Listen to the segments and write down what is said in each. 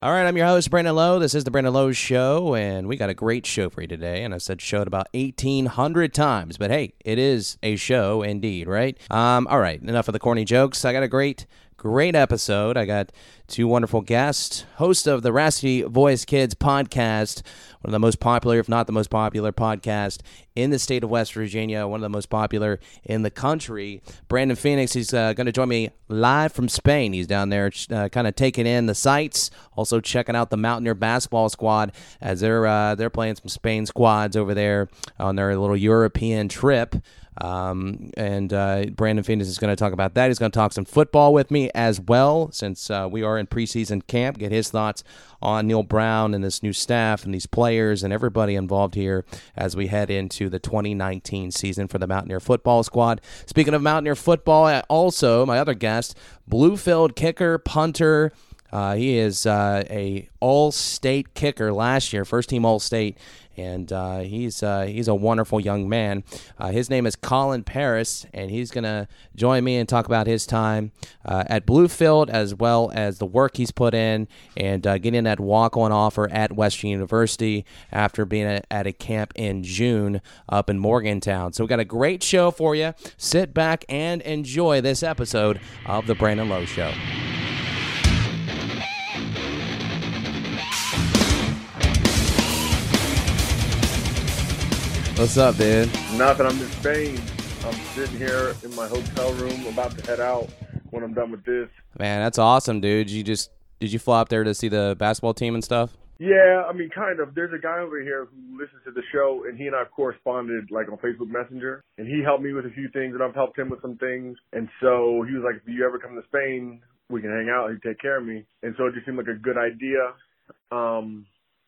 All right, I'm your host, Brandon Lowe. This is the Brandon Lowe Show, and we got a great show for you today. And I've said show it about 1,800 times, but hey, it is a show indeed, right? Um, all right, enough of the corny jokes. I got a great Great episode. I got two wonderful guests, host of the Raspy Voice Kids podcast, one of the most popular, if not the most popular podcast in the state of West Virginia, one of the most popular in the country. Brandon Phoenix, he's uh, going to join me live from Spain. He's down there uh, kind of taking in the sights, also checking out the Mountaineer basketball squad as they're uh, they're playing some Spain squads over there on their little European trip. Um, and uh, Brandon Phoenix is going to talk about that. He's going to talk some football with me as well, since uh, we are in preseason camp. Get his thoughts on Neal Brown and this new staff and these players and everybody involved here as we head into the 2019 season for the Mountaineer football squad. Speaking of Mountaineer football, also my other guest, Bluefield kicker, punter. Uh, he is uh, a all-state kicker last year, first team all-state, and uh, he's uh, he's a wonderful young man. Uh, his name is Colin Paris, and he's gonna join me and talk about his time uh, at Bluefield as well as the work he's put in and uh, getting that walk-on offer at Western University after being at, at a camp in June up in Morgantown. So we got a great show for you. Sit back and enjoy this episode of the Brandon Lowe Show. What's up, dude? Nothing. I'm in Spain. I'm sitting here in my hotel room, about to head out when I'm done with this. Man, that's awesome, dude. You just did you fly up there to see the basketball team and stuff? Yeah, I mean, kind of. There's a guy over here who listens to the show, and he and I have corresponded like on Facebook Messenger, and he helped me with a few things, and I've helped him with some things. And so he was like, "If you ever come to Spain, we can hang out. He'd take care of me." And so it just seemed like a good idea, um,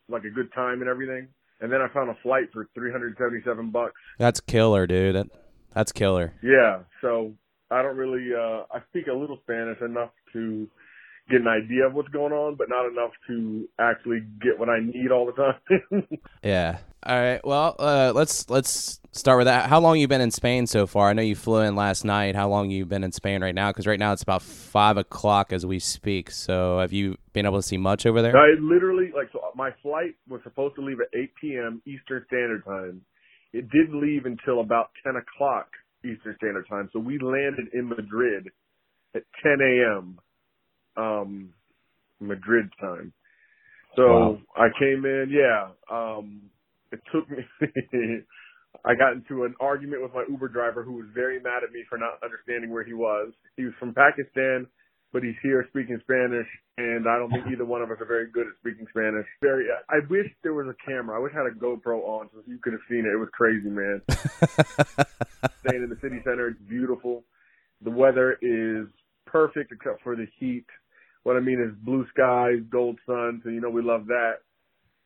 like a good time and everything and then I found a flight for 377 bucks. That's killer, dude. That, that's killer. Yeah. So I don't really. Uh, I speak a little Spanish enough to get an idea of what's going on, but not enough to actually get what I need all the time. yeah. All right. Well, uh, let's let's start with that. How long you been in Spain so far? I know you flew in last night. How long you been in Spain right now? Because right now it's about five o'clock as we speak. So have you been able to see much over there? I literally like so. My flight was supposed to leave at 8 p.m. Eastern Standard Time. It didn't leave until about 10 o'clock Eastern Standard Time. So we landed in Madrid at 10 a.m. Um, Madrid time. So wow. I came in, yeah. Um, it took me. I got into an argument with my Uber driver who was very mad at me for not understanding where he was. He was from Pakistan, but he's here speaking Spanish, and I don't think either one of us are very good at speaking Spanish. Very. I wish there was a camera. I wish I had a GoPro on so you could have seen it. It was crazy, man. Staying in the city center, it's beautiful. The weather is perfect except for the heat. What I mean is blue skies, gold sun, so you know we love that.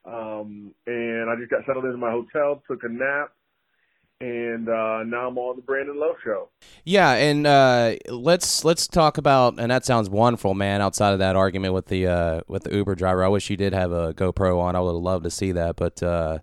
Um, and I just got settled into my hotel, took a nap, and uh, now I'm on the Brandon Lowe show. Yeah, and uh, let's let's talk about and that sounds wonderful, man. Outside of that argument with the uh, with the Uber driver, I wish you did have a GoPro on. I would have loved to see that, but uh,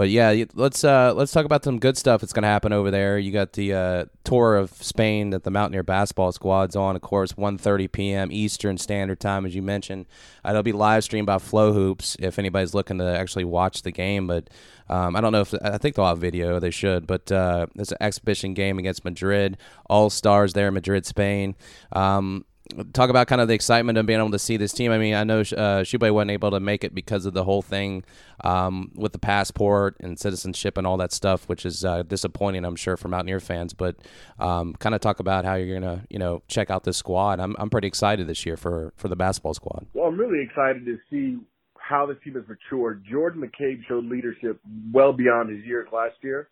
but yeah, let's uh, let's talk about some good stuff that's going to happen over there. You got the uh, tour of Spain that the Mountaineer basketball squad's on, of course, 1.30 p.m. Eastern Standard Time, as you mentioned. Uh, it'll be live streamed by FloHoops if anybody's looking to actually watch the game. But um, I don't know if I think they'll have video. They should. But uh, it's an exhibition game against Madrid. All stars there, Madrid, Spain. Um, talk about kind of the excitement of being able to see this team. I mean, I know uh, Tshiebwe wasn't able to make it because of the whole thing um, with the passport and citizenship and all that stuff, which is uh, disappointing, I'm sure, for Mountaineer fans. But um, kind of talk about how you're gonna, you know, check out this squad. I'm I'm pretty excited this year for for the basketball squad. Well, I'm really excited to see how this team has matured. Jordan McCabe showed leadership well beyond his years last year.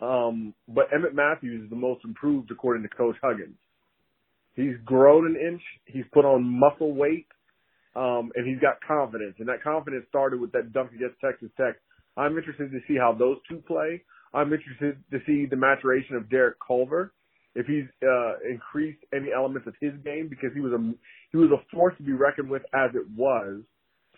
Um, but Emmett Matthews is the most improved according to Coach Huggins. He's grown an inch. He's put on muscle weight, um, and he's got confidence. And that confidence started with that dunk against Texas Tech. I'm interested to see how those two play. I'm interested to see the maturation of Derek Culver, if he's uh, increased any elements of his game because he was a he was a force to be reckoned with as it was.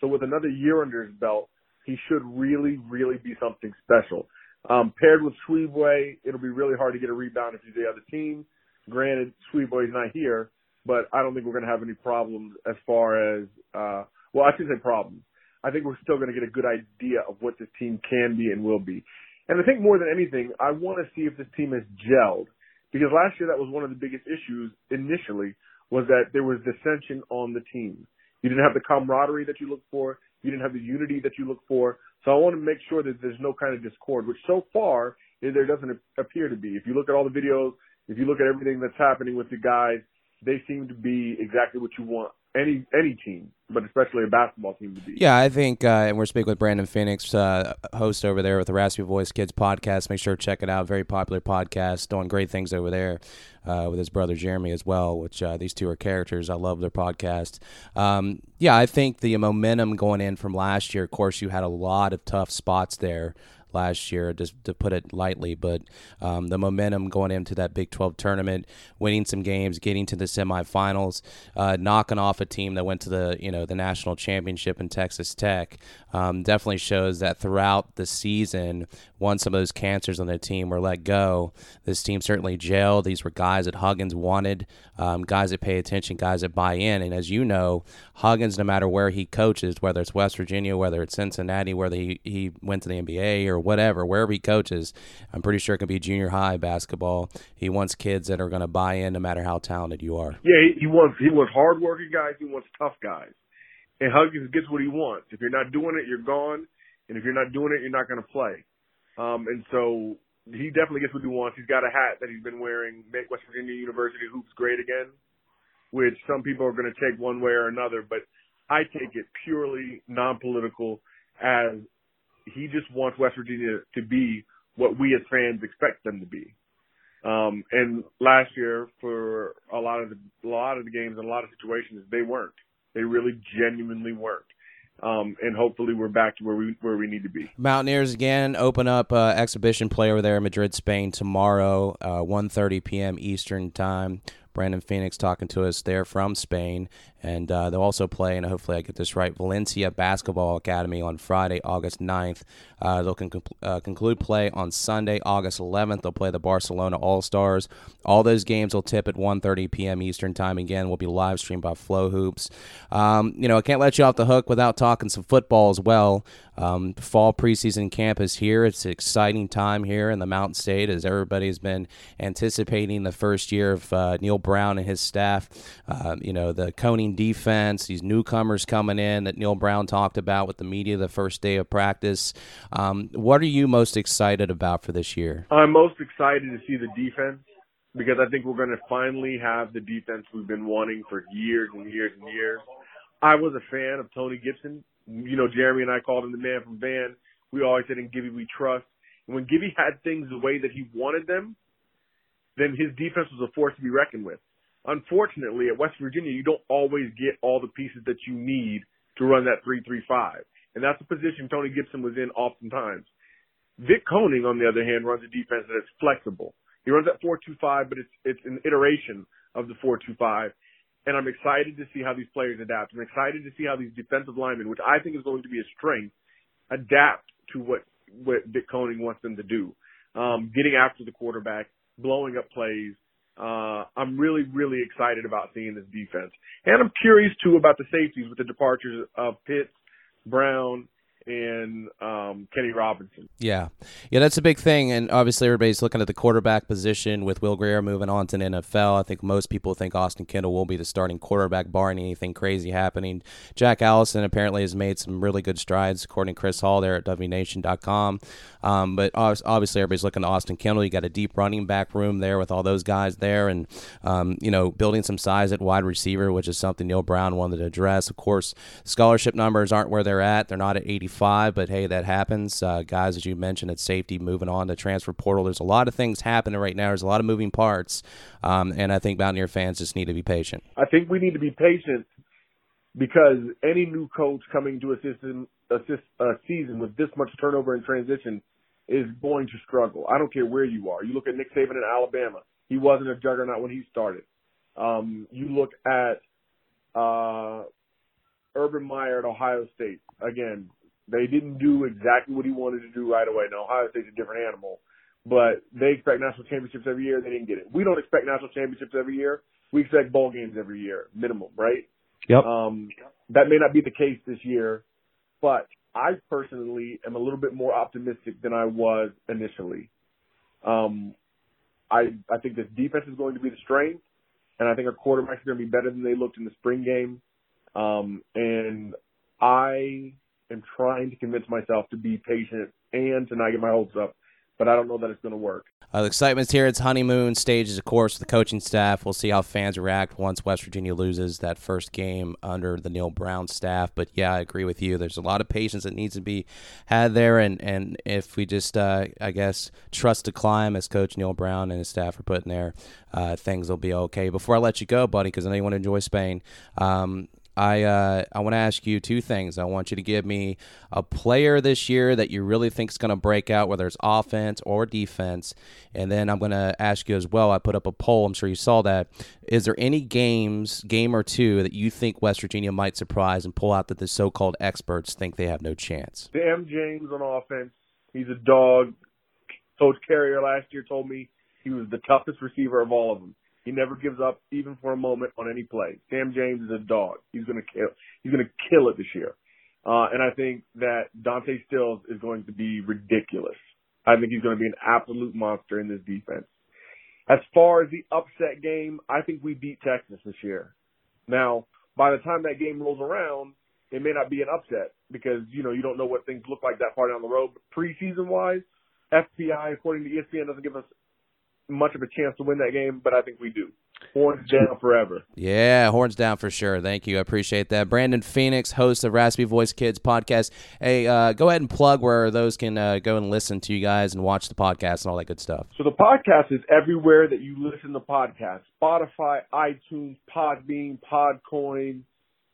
So with another year under his belt, he should really, really be something special. Um, paired with Tshiebwe, it'll be really hard to get a rebound if he's the other team. Granted, Tshiebwe's not here, but I don't think we're going to have any problems as far as uh, Well, I shouldn't say problems. I think we're still going to get a good idea of what this team can be and will be. And I think more than anything, I want to see if this team has gelled. Because last year that was one of the biggest issues initially was that there was dissension on the team. You didn't have the camaraderie that you look for. You didn't have the unity that you look for. So I want to make sure that there's no kind of discord, which so far there doesn't appear to be. If you look at all the videos, if you look at everything that's happening with the guys, they seem to be exactly what you want any any team, but especially a basketball team to be. Yeah, I think, uh, and we're speaking with Brandon Phoenix, uh, host over there with the Raspy Voice Kids podcast. Make sure to check it out. Very popular podcast, doing great things over there uh, with his brother Jeremy as well. Which uh, these two are characters. I love their podcast. Um, yeah, I think the momentum going in from last year. Of course, you had a lot of tough spots there last year, just to put it lightly. But um, the momentum going into that Big 12 tournament, winning some games, getting to the semifinals, uh, knocking off a team that went to the you know the national championship in Texas Tech, um, definitely shows that throughout the season, once some of those cancers on the team were let go, this team certainly gelled. These were guys that Huggins wanted, um, guys that pay attention, guys that buy in. And as you know, Huggins, no matter where he coaches, whether it's West Virginia, whether it's Cincinnati, whether he, he went to the NBA or whatever, wherever he coaches, I'm pretty sure it can be junior high basketball. He wants kids that are going to buy in no matter how talented you are. Yeah, he, he wants he wants hardworking guys. He wants tough guys. And Huggins gets what he wants. If you're not doing it, you're gone. And if you're not doing it, you're not going to play. Um, and so he definitely gets what he wants. He's got a hat that he's been wearing, make West Virginia University hoops great again, which some people are going to take one way or another, but I take it purely non-political as he just wants West Virginia to be what we as fans expect them to be. Um, and last year, for a lot of the, a lot of the games and a lot of situations, they weren't. They really genuinely weren't. Um, and hopefully we're back to where we where we need to be. Mountaineers again open up uh, exhibition play over there in Madrid, Spain tomorrow, uh, 1:30 p.m. Eastern time. Brandon Phoenix talking to us there from Spain. And uh, they'll also play, and hopefully I get this right, Valencia Basketball Academy on Friday, August 9th. Uh, they'll con- uh, conclude play on Sunday, August 11th. They'll play the Barcelona All Stars. All those games will tip at 1.30 p.m. Eastern Time. Again, will be live streamed by FloHoops. Um, you know, I can't let you off the hook without talking some football as well. Um, fall preseason camp is here. It's an exciting time here in the Mountain State as everybody's been anticipating the first year of uh, Neal Brown and his staff. Uh, you know, the Koenning defense, these newcomers coming in that Neal Brown talked about with the media the first day of practice. Um, what are you most excited about for this year? I'm most excited to see the defense because I think we're going to finally have the defense we've been wanting for years and years and years. I was a fan of Tony Gibson. You know, Jeremy and I called him the man from Van. We always said in Gibby we trust. And when Gibby had things the way that he wanted them, then his defense was a force to be reckoned with. Unfortunately, at West Virginia, you don't always get all the pieces that you need to run that 3-3-5. And that's the position Tony Gibson was in oftentimes. Vic Koenning, on the other hand, runs a defense that is flexible. He runs that 4-2-5, but it's, it's an iteration of the 4-2-5. And I'm excited to see how these players adapt. I'm excited to see how these defensive linemen, which I think is going to be a strength, adapt to what, what Koenning wants them to do. Um, getting after the quarterback, blowing up plays, uh, I'm really, really excited about seeing this defense. And I'm curious too about the safeties with the departures of Pitts, Brown, and um, Kenny Robinson. Yeah, yeah, that's a big thing, and obviously everybody's looking at the quarterback position with Will Grier moving on to the NFL. I think most people think Austin Kendall will be the starting quarterback, barring anything crazy happening. Jack Allison apparently has made some really good strides, according to Chris Hall there at WNation.com. Um, but obviously everybody's looking to Austin Kendall. You got a deep running back room there with all those guys there, and um, you know building some size at wide receiver, which is something Neal Brown wanted to address. Of course, scholarship numbers aren't where they're at; they're not at 85 five, but hey, that happens. Uh, guys, as you mentioned, at safety, moving on to transfer portal. There's a lot of things happening right now. There's a lot of moving parts, um, and I think Mountaineer fans just need to be patient. I think we need to be patient because any new coach coming to a assist a season with this much turnover and transition is going to struggle. I don't care where you are. You look at Nick Saban in Alabama. He wasn't a juggernaut when he started. Um, you look at uh, Urban Meyer at Ohio State. Again, they didn't do exactly what he wanted to do right away. Now, Ohio State's a different animal, but they expect national championships every year. They didn't get it. We don't expect national championships every year. We expect bowl games every year, minimum, right? Yep. Um, that may not be the case this year, but I personally am a little bit more optimistic than I was initially. Um, I I think this defense is going to be the strength, and I think our quarterbacks are going to be better than they looked in the spring game. Um, and I am trying to convince myself to be patient and to not get my hopes up, but I don't know that it's going to work. Uh, the excitement's here. It's honeymoon stages, of course, with the coaching staff. We'll see how fans react once West Virginia loses that first game under the Neal Brown staff. But yeah, I agree with you. There's a lot of patience that needs to be had there, and and if we just, uh, I guess, trust to climb as Coach Neal Brown and his staff are putting there, uh, things will be okay. Before I let you go, buddy, because I know you want to enjoy Spain. Um, I uh, I want to ask you two things. I want you to give me a player this year that you really think is going to break out, whether it's offense or defense, and then I'm going to ask you as well. I put up a poll. I'm sure you saw that. Is there any games, game or two, that you think West Virginia might surprise and pull out that the so-called experts think they have no chance? Sam James on offense. He's a dog. Coach Carrier last year told me he was the toughest receiver of all of them. He never gives up even for a moment on any play. Sam James is a dog. He's gonna kill. He's gonna kill it this year. Uh, and I think that Dante Stills is going to be ridiculous. I think he's going to be an absolute monster in this defense. As far as the upset game, I think we beat Texas this year. Now, by the time that game rolls around, it may not be an upset because, you know, you don't know what things look like that far down the road. But preseason wise, FPI, according to ESPN, doesn't give us much of a chance to win that game, but I think we do. Horns down forever. Yeah, horns down for sure. Thank you. I appreciate that. Brandon Phoenix, host of Raspy Voice Kids podcast. Hey, uh, go ahead and plug where those can uh, go and listen to you guys and watch the podcast and all that good stuff. So the podcast is everywhere that you listen to podcasts: Spotify, iTunes, Podbean, Podcoin.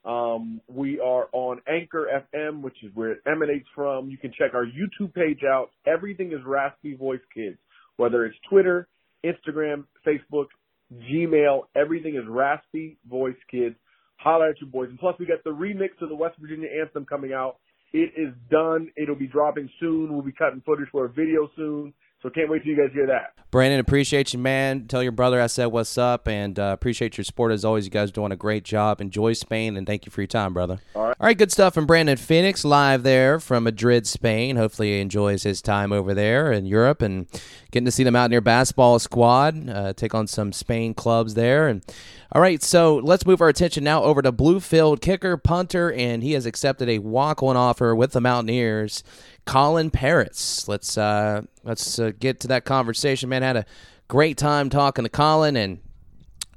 Um, we are on Anchor FM, which is where it emanates from. You can check our YouTube page out. Everything is Raspy Voice Kids, whether it's Twitter, Instagram, Facebook, Gmail. Everything is Raspy Voice Kids. Holla at your boys. And plus, we got the remix of the West Virginia anthem coming out. It is done. It'll be dropping soon. We'll be cutting footage for a video soon. So can't wait till you guys hear that. Brandon, appreciate you, man. Tell your brother I said what's up, and uh, appreciate your support as always. You guys doing a great job. Enjoy Spain, and thank you for your time, brother. All right. All right, good stuff from Brandon Phoenix live there from Madrid, Spain. Hopefully, he enjoys his time over there in Europe and getting to see the Mountaineer basketball squad uh, take on some Spain clubs there. And all right, so let's move our attention now over to Bluefield kicker, punter, and he has accepted a walk-on offer with the Mountaineers. Colin Paris. Let's uh, let's uh, get to that conversation, man. Had a great time talking to Colin, and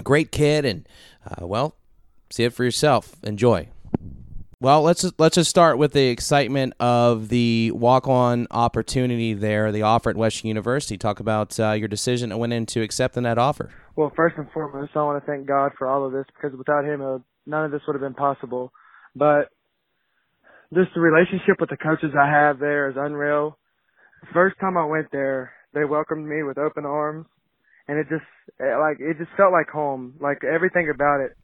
great kid, and uh, well, see it for yourself. Enjoy. Well, let's just, let's just start with the excitement of the walk-on opportunity there, the offer at Western University. Talk about uh, your decision that went into accepting that offer. Well, first and foremost, I want to thank God for all of this because without Him, uh, none of this would have been possible. But just the relationship with the coaches I have there is unreal. First time I went there, they welcomed me with open arms, and it just like it just felt like home. Like everything about it.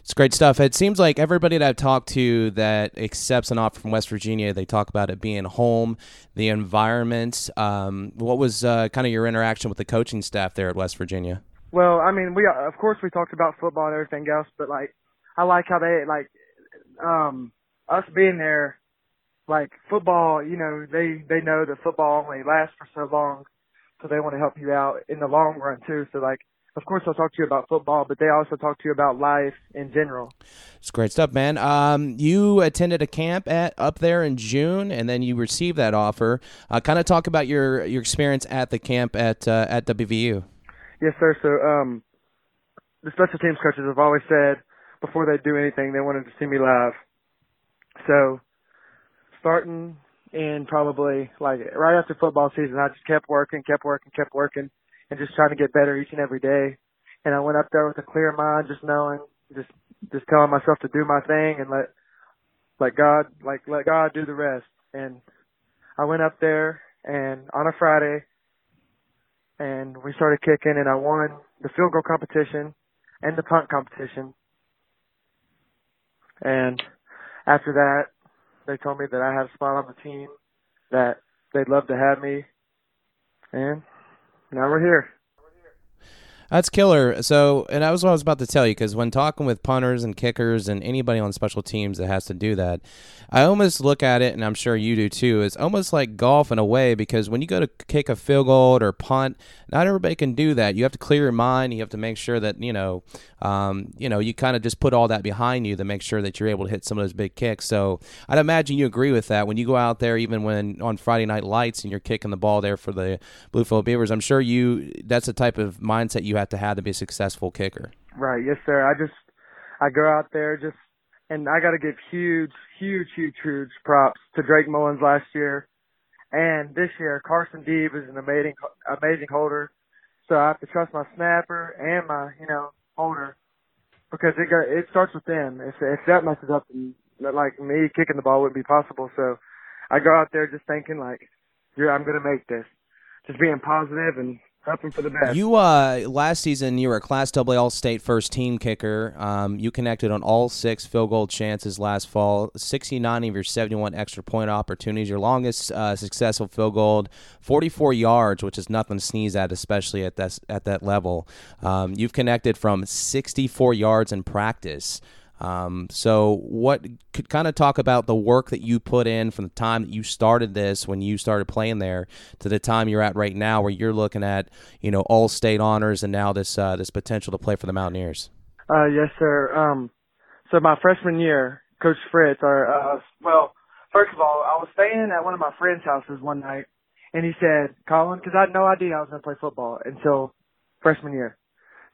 It's great stuff. It seems like everybody that I've talked to that accepts an offer from West Virginia, they talk about it being home, the environment. Um, what was uh, kind of your interaction with the coaching staff there at West Virginia? Well, I mean, we of course we talked about football and everything else, but like I like how they like um us being there, like football, you know, they they know that football only lasts for so long, so they want to help you out in the long run too. So like, of course, I'll talk to you about football, but they also talk to you about life in general. It's great stuff, man. Um, you attended a camp at up there in June, and then you received that offer. Uh, kind of talk about your your experience at the camp at uh, at WVU. Yes, sir. So um, the special teams coaches have always said before they do anything, they wanted to see me live. So starting in probably like right after football season, I just kept working, kept working, kept working, and just trying to get better each and every day. And I went up there with a clear mind, just knowing, just just telling myself to do my thing and let let God like let God do the rest. And I went up there and on a Friday and we started kicking and I won the field goal competition and the punt competition. And after that, they told me that I had a spot on the team, that they'd love to have me, and now we're here. That's killer. So, and that was what I was about to tell you because when talking with punters and kickers and anybody on special teams that has to do that, I almost look at it, and I'm sure you do too. It's almost like golf in a way because when you go to kick a field goal or punt, not everybody can do that. You have to clear your mind. You have to make sure that you know, um, you know, you kind of just put all that behind you to make sure that you're able to hit some of those big kicks. So, I'd imagine you agree with that when you go out there, even when on Friday Night Lights and you're kicking the ball there for the Bluefield Beavers. I'm sure you that's the type of mindset you have to have to be a successful kicker. Right. Yes, sir. I just I go out there just and I got to give huge, huge, huge, huge props to Drake Mullins last year, and this year Carson Deeb is an amazing, amazing holder. So I have to trust my snapper and my, you know, holder because it it starts with them. If if that messes up, like me kicking the ball wouldn't be possible. So I go out there just thinking like, yeah, I'm gonna make this, just being positive and hoping for the best. You uh last season you were a Class AA All State first team kicker. Um, you connected on all six field goal chances last fall. Sixty nine of your seventy one extra point opportunities. Your longest uh, successful field goal, forty four yards, which is nothing to sneeze at, especially at that at that level. Um, you've connected from sixty four yards in practice. Um, so, what could kind of talk about the work that you put in from the time that you started this, when you started playing there, to the time you're at right now, where you're looking at, you know, all state honors and now this uh, this potential to play for the Mountaineers. Uh, yes, sir. Um, so my freshman year, Coach Fritz, or uh, well, first of all, I was staying at one of my friends' houses one night, and he said, "Colin," because I had no idea I was going to play football until freshman year.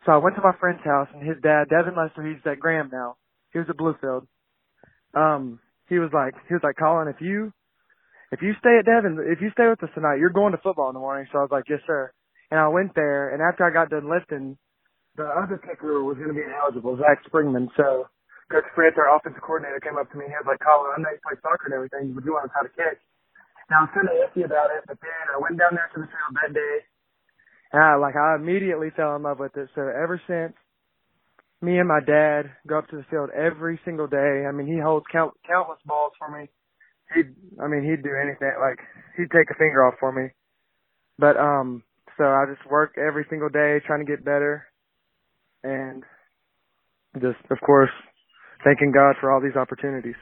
So I went to my friend's house, and his dad, Devin Lester, he's at Graham now he was at Bluefield. Um, he was like, he was like, Colin, if you, if you stay at Devon, if you stay with us tonight, you're going to football in the morning. So I was like, yes, sir. And I went there, and after I got done lifting, the other kicker was going to be ineligible, Zach Springman. So Coach Fritz, our offensive coordinator, came up to me and he was like, Colin, I know you play soccer and everything, but you want us how to kick. And I was kind of iffy about it, but then I went down there to the field that day, and I, like, I immediately fell in love with it. So ever since, me and my dad go up to the field every single day. I mean, he holds count, countless balls for me. He'd, I mean, he'd do anything. Like, he'd take a finger off for me. But, um, so I just work every single day trying to get better. And just, of course, thanking God for all these opportunities.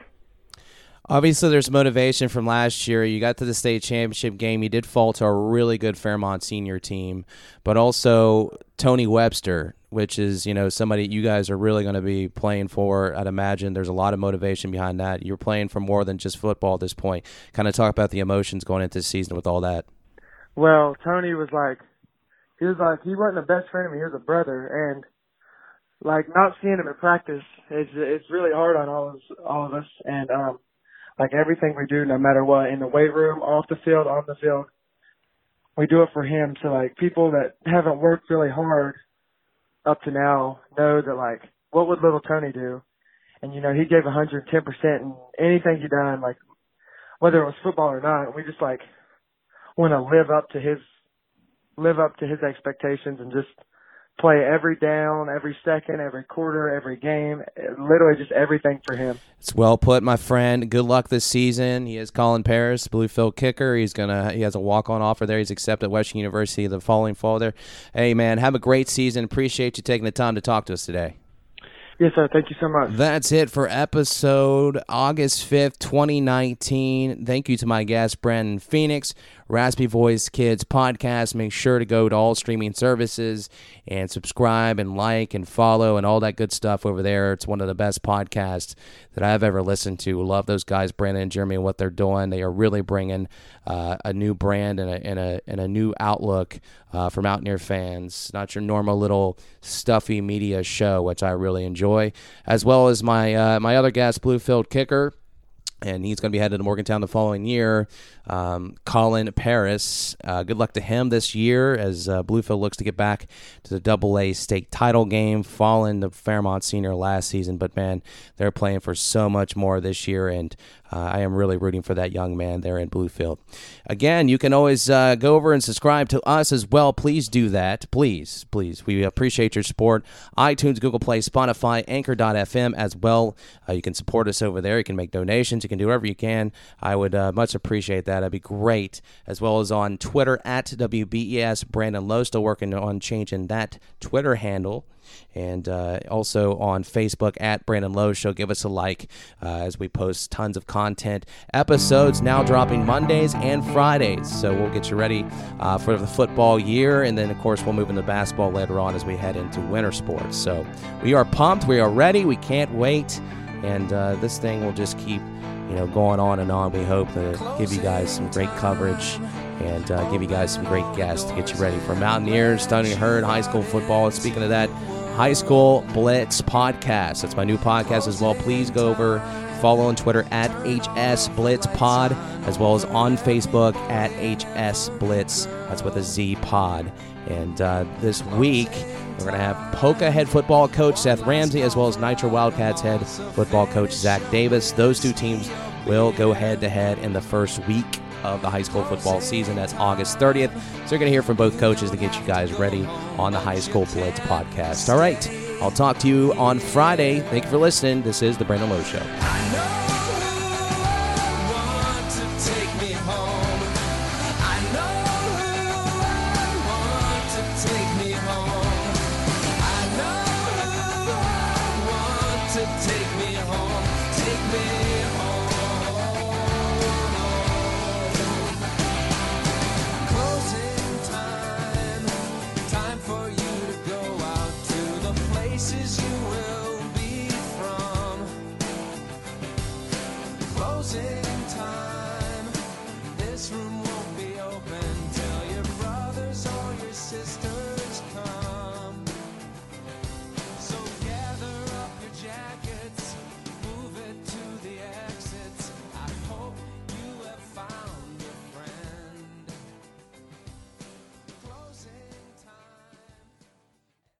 Obviously, there's motivation from last year. You got to the state championship game. You did fall to a really good Fairmont senior team, but also Tony Webster, which is you know somebody you guys are really going to be playing for. I'd imagine there's a lot of motivation behind that. You're playing for more than just football at this point. Kind of talk about the emotions going into the season with all that. Well, Tony was like, he was like, he wasn't a best friend of me. He was a brother, and like not seeing him in practice, it's it's really hard on all of us, all of us, and um like everything we do, no matter what, in the weight room, off the field, on the field, we do it for him. So like people that haven't worked really hard up to now know that like what would little Tony do? And you know, he gave 110% in anything he done, like whether it was football or not. We just like want to live up to his live up to his expectations and just play every down, every second, every quarter, every game, literally just everything for him. It's well put, my friend. Good luck this season. He is Colin Paris, Bluefield kicker. He's gonna he has a walk on offer there. He's accepted at Western University the following fall there. Hey man, have a great season. Appreciate you taking the time to talk to us today. Yes, sir. Thank you so much. That's it for episode August 5th, 2019. Thank you to my guest, Brandon Phoenix. Raspy Voice Kids podcast. Make sure to go to all streaming services and subscribe and like and follow and all that good stuff over there. It's one of the best podcasts that I've ever listened to. Love those guys, Brandon and Jeremy, and what they're doing. They are really bringing uh, a new brand and a, and a, and a new outlook uh, for Mountaineer fans. Not your normal little stuffy media show, which I really enjoy, as well as my uh, my other guest, Bluefield Kicker and he's going to be headed to Morgantown the following year. Um, Colin Paris, uh, good luck to him this year as uh, Bluefield looks to get back to the Double A state title game, following the Fairmont Senior last season. But man, they're playing for so much more this year, and uh, I am really rooting for that young man there in Bluefield. Again, you can always uh, go over and subscribe to us as well. Please do that. Please, please. We appreciate your support. iTunes, Google Play, Spotify, Anchor.fm as well. Uh, you can support us over there. You can make donations. You can do whatever you can. I would uh, much appreciate that. That'd be great. As well as on Twitter at WBES. Brandon Lowe still working on changing that Twitter handle and uh, also on Facebook at Brandon Lowe Show. Give us a like uh, as we post tons of content. Episodes now dropping Mondays and Fridays, so we'll get you ready uh, for the football year, and then of course we'll move into basketball later on as we head into winter sports. So we are pumped, we are ready, we can't wait, and uh, this thing will just keep you know going on and on. We hope to give you guys some great coverage and uh, give you guys some great guests to get you ready for Mountaineers, Thundering Herd, high school football. And speaking of that, High School Blitz podcast. That's my new podcast as well. Please go over, follow on Twitter at HS Blitz Pod, as well as on Facebook at HS Blitz. That's with a Z Pod. And uh, this week, we're going to have Poca head football coach Seth Ramsey, as well as Nitro Wildcats head football coach Zach Davis. Those two teams will go head to head in the first week of the high school football season. That's August 30th. So you're going to hear from both coaches to get you guys ready on the High School Blitz podcast. All right. I'll talk to you on Friday. Thank you for listening. This is The Brandon Lowe Show. I know who wants to take me home, take me